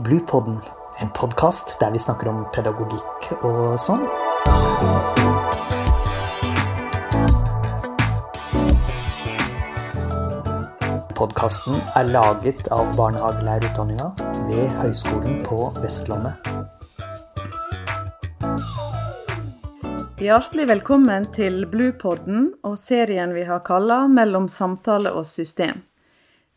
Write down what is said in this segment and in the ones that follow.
Bluepodden, en podkast der vi snakker om pedagogikk og sånn. Podkasten er laget av barnehagelærerutdanninga ved Høgskolen på Vestlandet. Hjertelig velkommen til Bluepodden og serien vi har kalla 'Mellom samtale og system'.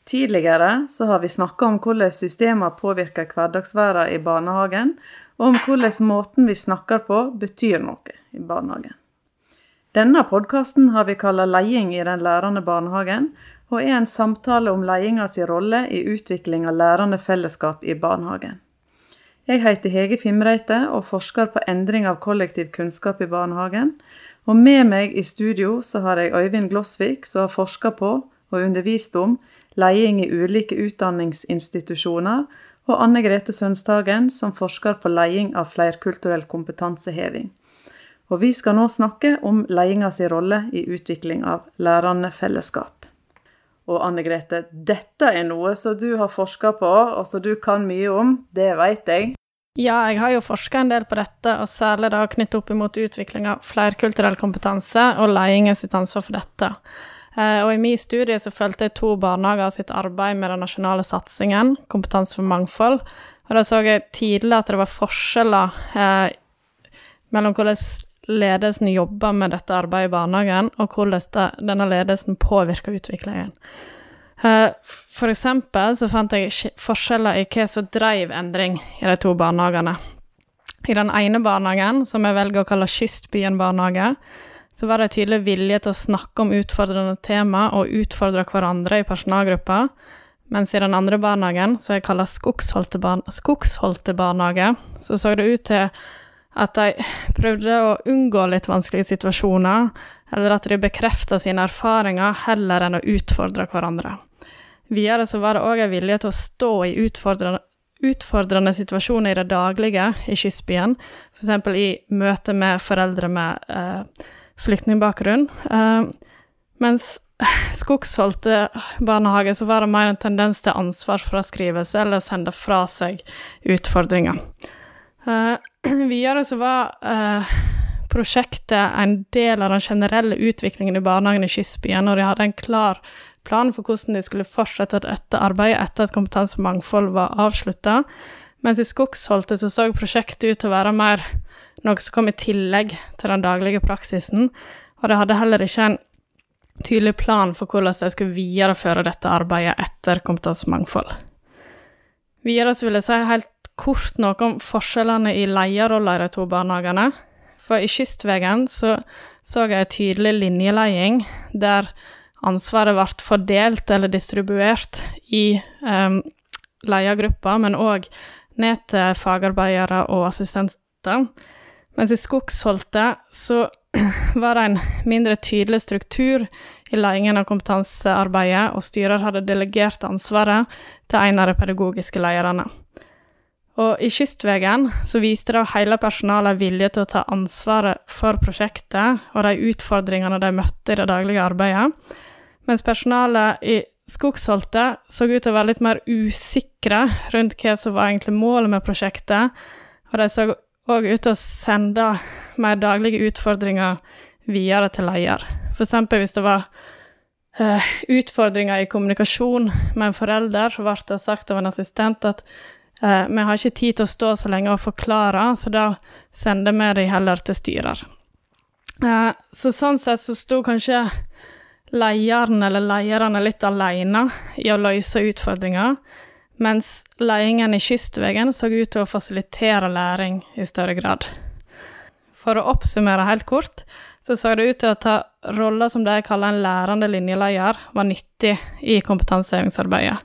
Tidligere så har vi snakka om hvordan systemer påvirker hverdagsverden i barnehagen, og om hvordan måten vi snakker på, betyr noe i barnehagen. Denne podkasten har vi kalla 'Leding i den lærende barnehagen', og er en samtale om leiinga si rolle i utvikling av lærende fellesskap i barnehagen. Jeg heter Hege Fimreite og forsker på endring av kollektiv kunnskap i barnehagen. Og med meg i studio så har jeg Øyvind Glossvik, som har forska på og undervist om leiing i ulike utdanningsinstitusjoner, og Anne Grete Sønstagen, som forsker på leding av flerkulturell kompetanseheving. Og vi skal nå snakke om leiinga si rolle i utvikling av lærende fellesskap. Og Anne Grete, dette er noe som du har forska på, og som du kan mye om, det veit jeg. Ja, jeg har jo forska en del på dette, og særlig da knyttet opp imot utvikling av flerkulturell kompetanse og leiingen sitt ansvar for dette. Og i min studie så fulgte jeg to barnehager sitt arbeid med den nasjonale satsingen, Kompetanse for mangfold, og da så jeg tidlig at det var forskjeller eh, mellom hvordan ledelsen jobber med dette arbeidet i barnehagen, og hvordan denne ledelsen påvirker utviklingen. For eksempel så fant jeg forskjeller i hva som drev endring i de to barnehagene. I den ene barnehagen, som jeg velger å kalle Kystbyen barnehage, så var det tydelig vilje til å snakke om utfordrende tema og utfordre hverandre i personalgruppa, mens i den andre barnehagen, som jeg kaller Skogsholte, barn Skogsholte barnehage, så så det ut til at de prøvde å unngå litt vanskelige situasjoner, eller at de bekrefta sine erfaringer heller enn å utfordre hverandre. Videre så var det òg en vilje til å stå i utfordrende, utfordrende situasjoner i det daglige i kystbyen, f.eks. i møte med foreldre med eh, flyktningbakgrunn. Eh, mens skogsholdte barnehager så var det mer en tendens til ansvarsfraskrivelse eller å sende fra seg utfordringer. Uh, videre så var uh, prosjektet en del av den generelle utviklingen i barnehagen i Kystbyen, og de hadde en klar plan for hvordan de skulle fortsette dette arbeidet etter at Kompetanse for mangfold var avslutta. Mens i Skogsholte så så prosjektet ut til å være mer noe som kom i tillegg til den daglige praksisen, og de hadde heller ikke en tydelig plan for hvordan de skulle videreføre dette arbeidet etter kompetansemangfold. Videre vil jeg si helt kort noe om forskjellene i leierroller i de to barnehagene. For i Kystvegen så så jeg en tydelig linjeleding der ansvaret ble fordelt eller distribuert i um, ledergruppa, men òg ned til fagarbeidere og assistenter. Mens i Skogsholte så var det en mindre tydelig struktur i ledelsen av kompetansearbeidet, og styrer hadde delegert ansvaret til en av de pedagogiske lederne. Og i Kystvegen så viste det hele personalet vilje til å ta ansvaret for prosjektet og de utfordringene de møtte i det daglige arbeidet, mens personalet i Skogsholte så ut til å være litt mer usikre rundt hva som var egentlig målet med prosjektet, og de så òg ut og sende mer daglige utfordringer videre til leder. Eksempel hvis det var uh, utfordringer i kommunikasjon med en forelder, så ble det sagt av en assistent at uh, vi har ikke tid til å stå så lenge og forklare, så da sender vi de heller til styrer. Uh, så sånn sett så sto kanskje lederen eller lederne litt alene i å løse utfordringer, mens ledningene i Kystvegen så ut til å fasilitere læring i større grad. For å oppsummere helt kort, så så det ut til at ta rolla som jeg kaller en lærende linjeleder, var nyttig i kompetansehevingsarbeidet.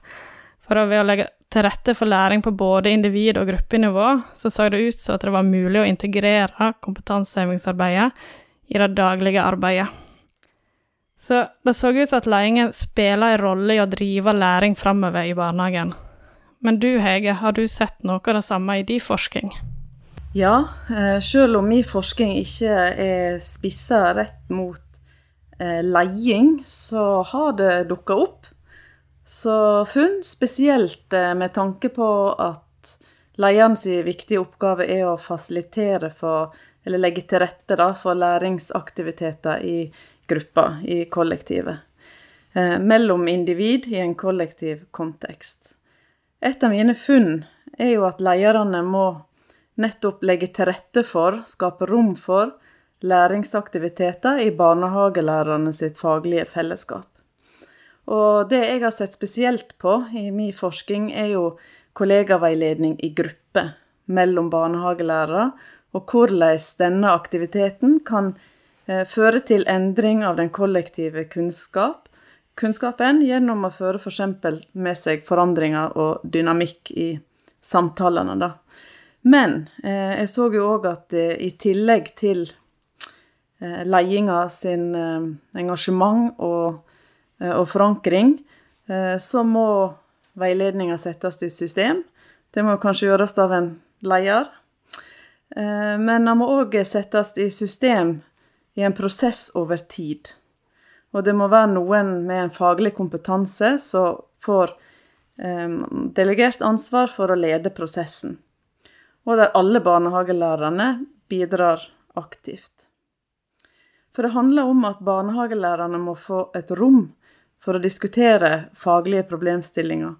For ved å legge til rette for læring på både individ- og gruppenivå, så så det ut som at det var mulig å integrere kompetansehevingsarbeidet i det daglige arbeidet. Så det så ut som at ledingen spiller en rolle i å drive læring framover i barnehagen. Men du Hege, har du sett noe av det samme i din forskning? Ja, selv om min forskning ikke er spissa rett mot leiing, så har det dukka opp så funn, spesielt med tanke på at at viktige oppgave er å fasilitere for, eller legge til rette da, for læringsaktiviteter i gruppa, i kollektivet. Eh, mellom individ i en kollektiv kontekst. Et av mine funn er jo at lederne må nettopp legge til rette for, skape rom for, læringsaktiviteter i barnehagelærerne sitt faglige fellesskap. Og det jeg har sett spesielt på i min forskning, er jo kollegaveiledning i gruppe mellom barnehagelærere, og hvordan denne aktiviteten kan eh, føre til endring av den kollektive kunnskap, kunnskapen gjennom å føre f.eks. med seg forandringer og dynamikk i samtalene. da. Men eh, jeg så jo òg at det, i tillegg til eh, ledinga sin eh, engasjement og, eh, og forankring, eh, så må veiledninga settes i system. Det må kanskje gjøres av en leder. Eh, men den må òg settes i system i en prosess over tid. Og det må være noen med en faglig kompetanse som får delegert ansvar for å lede prosessen og der alle barnehagelærerne bidrar aktivt. For det handler om at barnehagelærerne må få et rom for å diskutere faglige problemstillinger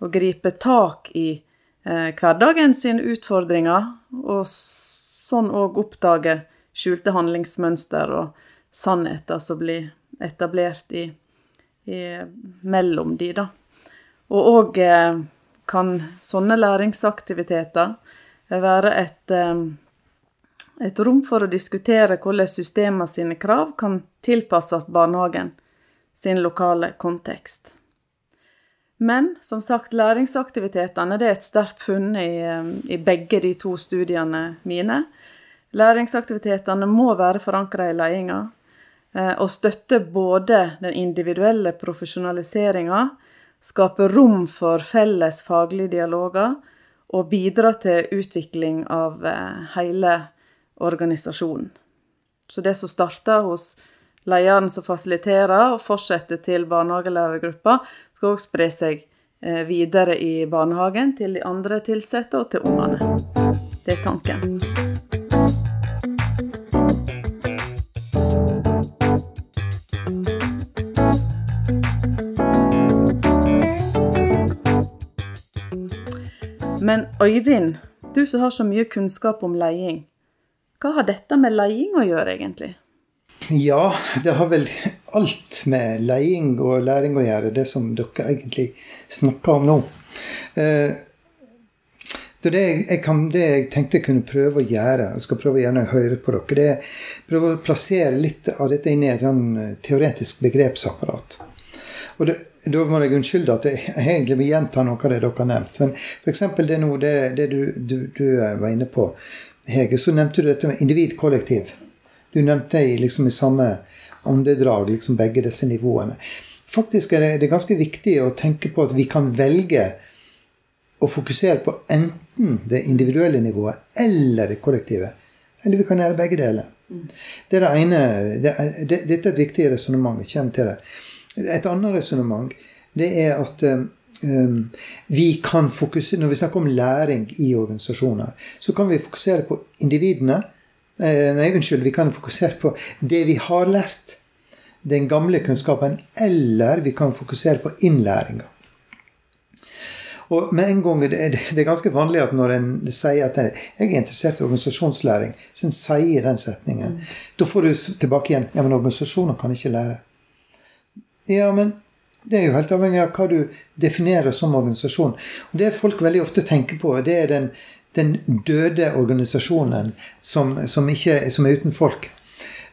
og gripe tak i eh, hverdagen sine utfordringer, og sånn òg oppdage skjulte handlingsmønster og sannheter som blir etablert i, i mellom de, da. Og òg eh, kan sånne læringsaktiviteter være et, et rom for å diskutere hvordan systemene sine krav kan tilpasses barnehagen sin lokale kontekst. Men som sagt, læringsaktivitetene er et sterkt funn i, i begge de to studiene mine. Læringsaktivitetene må være forankra i ledelsen eh, og støtte både den individuelle profesjonaliseringa, skape rom for felles faglige dialoger og bidra til utvikling av eh, hele organisasjonen. Så det som starter hos lederen som fasiliterer, og fortsetter til barnehagelærergruppa, skal òg spre seg eh, videre i barnehagen til de andre ansatte og til ungene. Det er tanken. Men Øyvind, du som har så mye kunnskap om leding, hva har dette med leding å gjøre, egentlig? Ja, det har vel alt med leding og læring å gjøre, det som dere egentlig snakker om nå. Eh, det jeg, kan, det jeg, tenkte jeg kunne prøve å gjøre, og skal prøve gjerne å høre på dere, det er prøve å plassere litt av dette inn i et sånn teoretisk begrepsapparat. Og det, Da må jeg unnskylde at jeg egentlig vil gjenta noe av det dere har nevnt. Men f.eks. det, nå, det, det du, du, du, var inne på, Hege, så nevnte du dette med individ-kollektiv. Du nevnte liksom i samme åndedrag liksom begge disse nivåene. Faktisk er det, det er ganske viktig å tenke på at vi kan velge å fokusere på enten det individuelle nivået eller det kollektive. Eller vi kan gjøre begge deler. Det er det ene, det er, det, Dette er et viktig resonnement. Kommer til det. Et annet resonnement det er at um, vi kan fokusere, Når vi snakker om læring i organisasjoner, så kan vi fokusere på individene. Eh, nei, unnskyld, vi kan fokusere på det vi har lært. Den gamle kunnskapen. Eller vi kan fokusere på innlæringa. Og med en gang, det er, ganske vanlig at når en sier at jeg er interessert i organisasjonslæring, så en sier den setningen, mm. da får du tilbake igjen ja, men organisasjoner kan ikke lære. Ja, men det er jo helt avhengig av hva du definerer som organisasjon. Og Det folk veldig ofte tenker på, det er den, den døde organisasjonen som, som, ikke, som, er uten folk.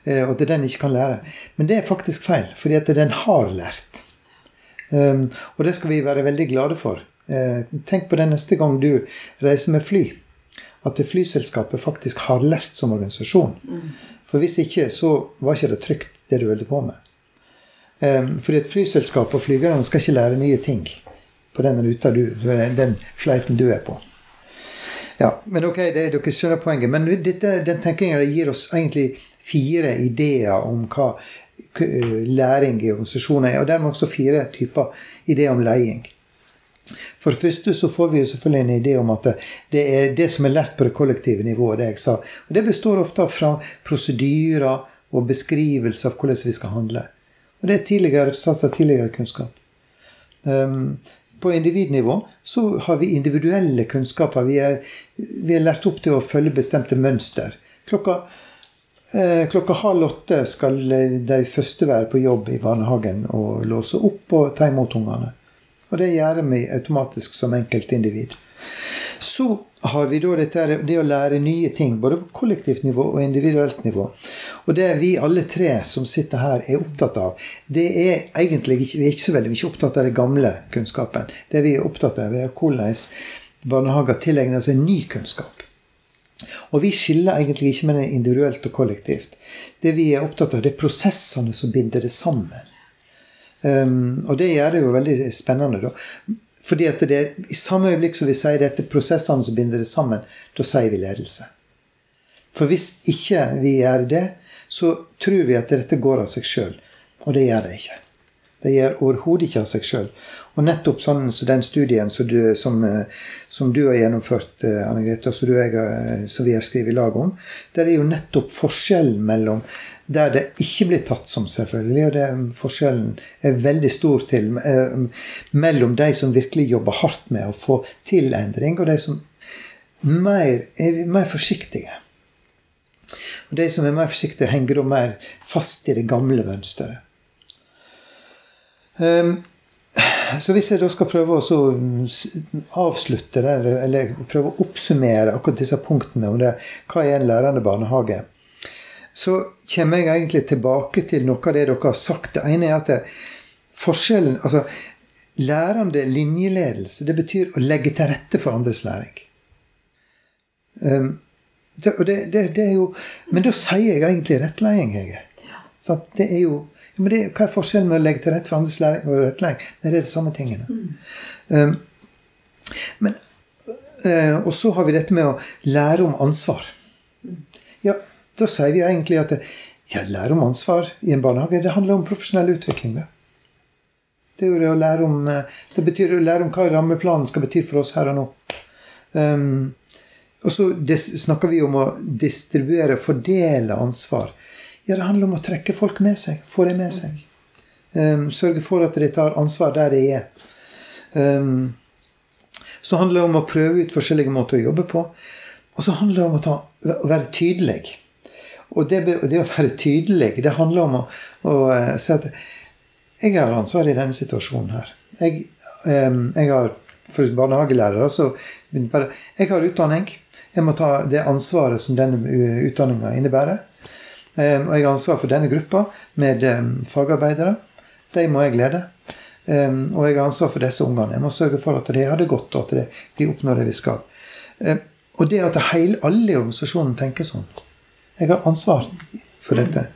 Eh, og at den ikke kan lære. Men det er faktisk feil, fordi at den har lært. Um, og det skal vi være veldig glade for. Uh, tenk på det neste gang du reiser med fly. At flyselskapet faktisk har lært som organisasjon. Mm. For hvis ikke, så var ikke det trygt, det du holdt på med. Um, fordi et flyselskap og flygerne skal ikke lære nye ting på den ruta du, den flighten du er på. Ja, men ok, det, Dere skjønner poenget. Men dette, den tenkingen gir oss egentlig fire ideer om hva læring i organisasjoner er. Og dermed også fire typer ideer om leding. For det første så får vi jo selvfølgelig en idé om at det, er det som er lært på det kollektive nivået, det jeg sa. Og det består ofte av prosedyrer og beskrivelse av hvordan vi skal handle. Og det er tidligere resultat av tidligere kunnskap. Um, på individnivå så har vi individuelle kunnskaper. Vi er, vi er lært opp til å følge bestemte mønster. Klokka, eh, klokka halv åtte skal de første være på jobb i barnehagen og låse opp og ta imot ungene. Og det gjør vi automatisk som enkeltindivid. Så har vi da dette, det å lære nye ting, både på kollektivt nivå og individuelt nivå. Og det vi alle tre som sitter her, er opptatt av, det er egentlig ikke, vi er ikke så veldig mye opptatt av den gamle kunnskapen. Det vi er opptatt av, er hvordan barnehager tilegner seg ny kunnskap. Og vi skiller egentlig ikke mellom individuelt og kollektivt. Det vi er opptatt av, det er prosessene som binder det sammen. Um, og det gjør det jo veldig spennende, da. Fordi at det, I samme øyeblikk som vi sier dette prosessene som binder det sammen, da sier vi ledelse. For hvis ikke vi gjør det, så tror vi at dette går av seg sjøl. Og det gjør det ikke. Det gjør overhodet ikke av seg sjøl. Og nettopp sånn så den studien som du, som, eh, som du har gjennomført, eh, Anne Grete, og eh, som vi har skrevet lag om, der er jo nettopp forskjellen mellom der det ikke blir tatt som selvfølgelig, og det, forskjellen er veldig stor til mellom de som virkelig jobber hardt med å få til endring, og de som mer, er mer forsiktige. Og de som er mer forsiktige, henger da mer fast i det gamle mønsteret. Um, så hvis jeg da skal prøve å avslutte der, eller prøve å oppsummere akkurat disse punktene om det, hva er en lærende barnehage, så kommer jeg egentlig tilbake til noe av det dere har sagt. Det ene er at det, forskjellen altså Lærende linjeledelse, det betyr å legge til rette for andres læring. Um, det, det, det, det, er jo Men da sier jeg egentlig rettleding, Hege. Ja. Det er jo men det, hva er forskjellen med å legge til rette for andres læring og rettledning? Det er det samme tingene. Mm. Um, men, uh, og så har vi dette med å lære om ansvar. Ja, da sier vi egentlig at ja, lære om ansvar i en barnehage, det handler om profesjonell utvikling. Det. Det, er jo det, å lære om, eh, det betyr å lære om hva rammeplanen skal bety for oss her og nå. Um, og så snakker vi om å distribuere og fordele ansvar. Ja, det handler om å trekke folk med seg. Få dem med seg. Um, sørge for at de tar ansvar der de er. Um, så handler det om å prøve ut forskjellige måter å jobbe på. Og så handler det om å, ta, å være tydelig. Og det, det, å være tydelig, det handler om å, å uh, si at jeg har ansvar i denne situasjonen her. Jeg, um, jeg har for barnehagelærere så bare, Jeg har utdanning. Jeg må ta det ansvaret som denne utdanninga innebærer. Ehm, og jeg har ansvar for denne gruppa med ehm, fagarbeidere. De må jeg lede. Ehm, og jeg har ansvar for disse ungene. Jeg må sørge for at de har det godt, og at de oppnår det vi skal. Og det at hele, alle i organisasjonen tenker sånn. Jeg har ansvar for dette.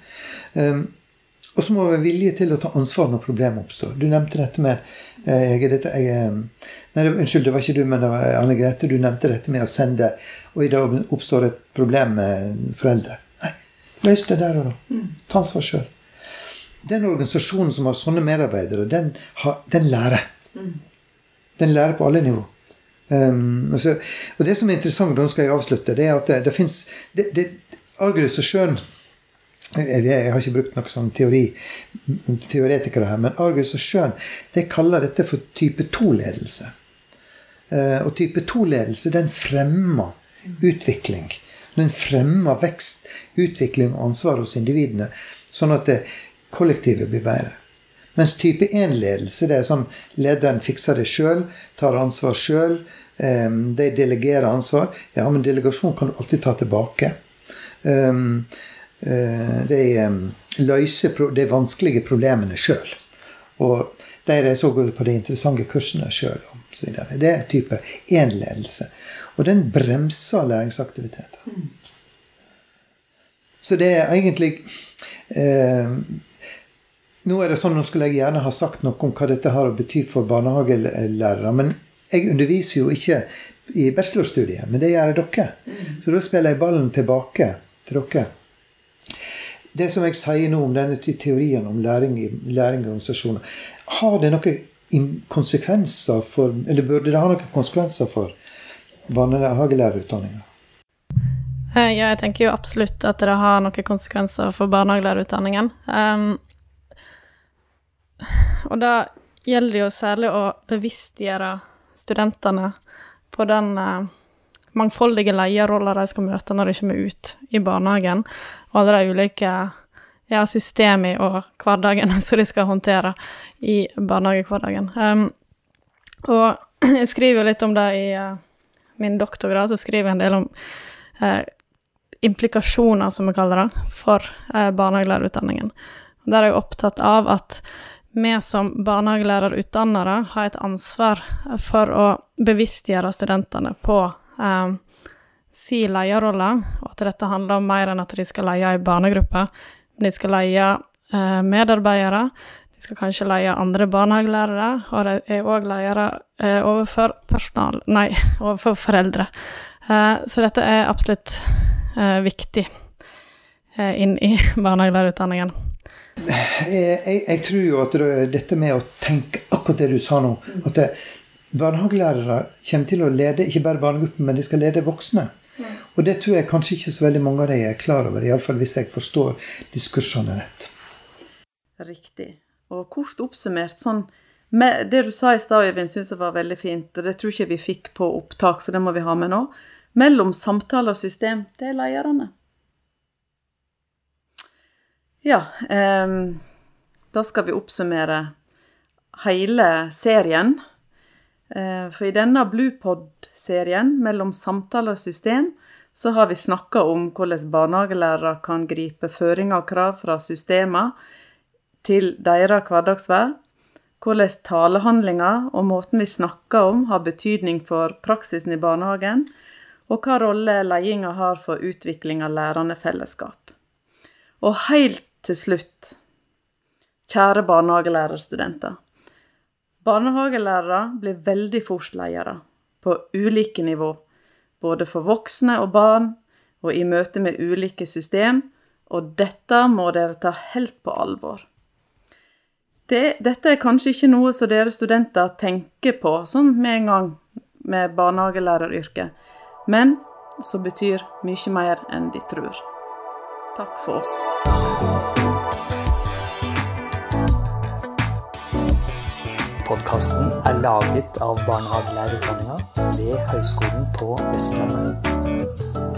Og så må vi ha vilje til å ta ansvar når problemet oppstår. Du nevnte dette med eh, jeg, dette, jeg, nei, Unnskyld, det var ikke du, men det var Anne Grete. Du nevnte dette med å sende, og i dag oppstår et problem med foreldre. Løs det der og da. Mm. Ta ansvar sjøl. Den organisasjonen som har sånne medarbeidere, den, har, den lærer. Mm. Den lærer på alle nivå. Um, og, så, og, det som er interessant, nå skal jeg avslutte, det er at det, det fins Argus og Sjøen jeg, jeg, har ikke brukt noe sånn teori, teoretikere her, men Argus og Sjøen de kaller dette for type 2-ledelse. Uh, og type 2-ledelse den fremmer utvikling. Den fremmer vekst, utvikling og ansvar hos individene, sånn at det kollektivet blir bedre. Mens type 1-ledelse det er sånn lederen fikser det sjøl, tar ansvar sjøl. De delegerer ansvar. Ja, men delegasjon kan du alltid ta tilbake. De løser de vanskelige problemene sjøl. Og de reiser også på de interessante kursene sjøl. Det er type 1-ledelse. Og den bremser læringsaktiviteter. Så det er egentlig eh, Nå er det sånn, nå skulle jeg gjerne ha sagt noe om hva dette har å bety for barnehagelærere. Men jeg underviser jo ikke i bachelorstudiet, men det gjør dere. Så da spiller jeg ballen tilbake til dere. Det som jeg sier nå om denne teorien om læring i, læring i organisasjoner, har det noen konsekvenser for Eller burde det ha noen konsekvenser for barnehagelærerutdanninga? Eh, Ja, jeg tenker jo absolutt at det har noen konsekvenser for barnehagelærerutdanningen. Um, og da gjelder det jo særlig å bevisstgjøre studentene på den uh, mangfoldige leierrolla de skal møte når de kommer ut i barnehagen, og alle de ulike ja, systemene og hverdagen som de skal håndtere i barnehagehverdagen. Um, og jeg skriver jo litt om det i eh, min doktorgrad, så skriver jeg en del om eh, implikasjoner, som vi kaller det, for eh, barnehagelærerutdanningen. Der er jeg opptatt av at vi som barnehagelærerutdannere har et ansvar for å bevisstgjøre studentene på eh, si leierrolle, og at dette handler om mer enn at de skal leie ei barnegruppe. De skal leie eh, medarbeidere, skal kanskje leie andre barnehagelærere, og de er òg leiere eh, overfor personal Nei, overfor foreldre. Eh, så dette er absolutt eh, viktig eh, inn i barnehagelærerutdanningen. Jeg, jeg, jeg tror jo at det, dette med å tenke akkurat det du sa nå At det, barnehagelærere kommer til å lede ikke bare barnegruppen, men de skal lede voksne. Og det tror jeg kanskje ikke så veldig mange av dem er klar over, iallfall hvis jeg forstår diskursene rett. Riktig. Og kort oppsummert, sånn Det du sa i stad, Øyvind, syns jeg var veldig fint. og Det tror ikke vi fikk på opptak, så det må vi ha med nå. Mellom samtale og system, det er lederne. Ja, ehm, da skal vi oppsummere hele serien. Eh, For i denne Bluepod-serien, mellom samtale og system, så har vi snakka om hvordan barnehagelærere kan gripe føringer og krav fra systemer til deres hverdagsvær, hvordan talehandlinger og måten vi snakker om, har betydning for praksisen i barnehagen, og hva rolle ledelsen har for utvikling av lærende fellesskap. Og helt til slutt, kjære barnehagelærerstudenter. Barnehagelærere blir veldig fort ledere, på ulike nivå, både for voksne og barn, og i møte med ulike system, og dette må dere ta helt på alvor. Det, dette er kanskje ikke noe som dere studenter tenker på sånn med en gang med barnehagelæreryrket, men som betyr mye mer enn de tror. Takk for oss. Podkasten er laget av barnehagelærerutdanninga ved Høgskolen på Vestlandet.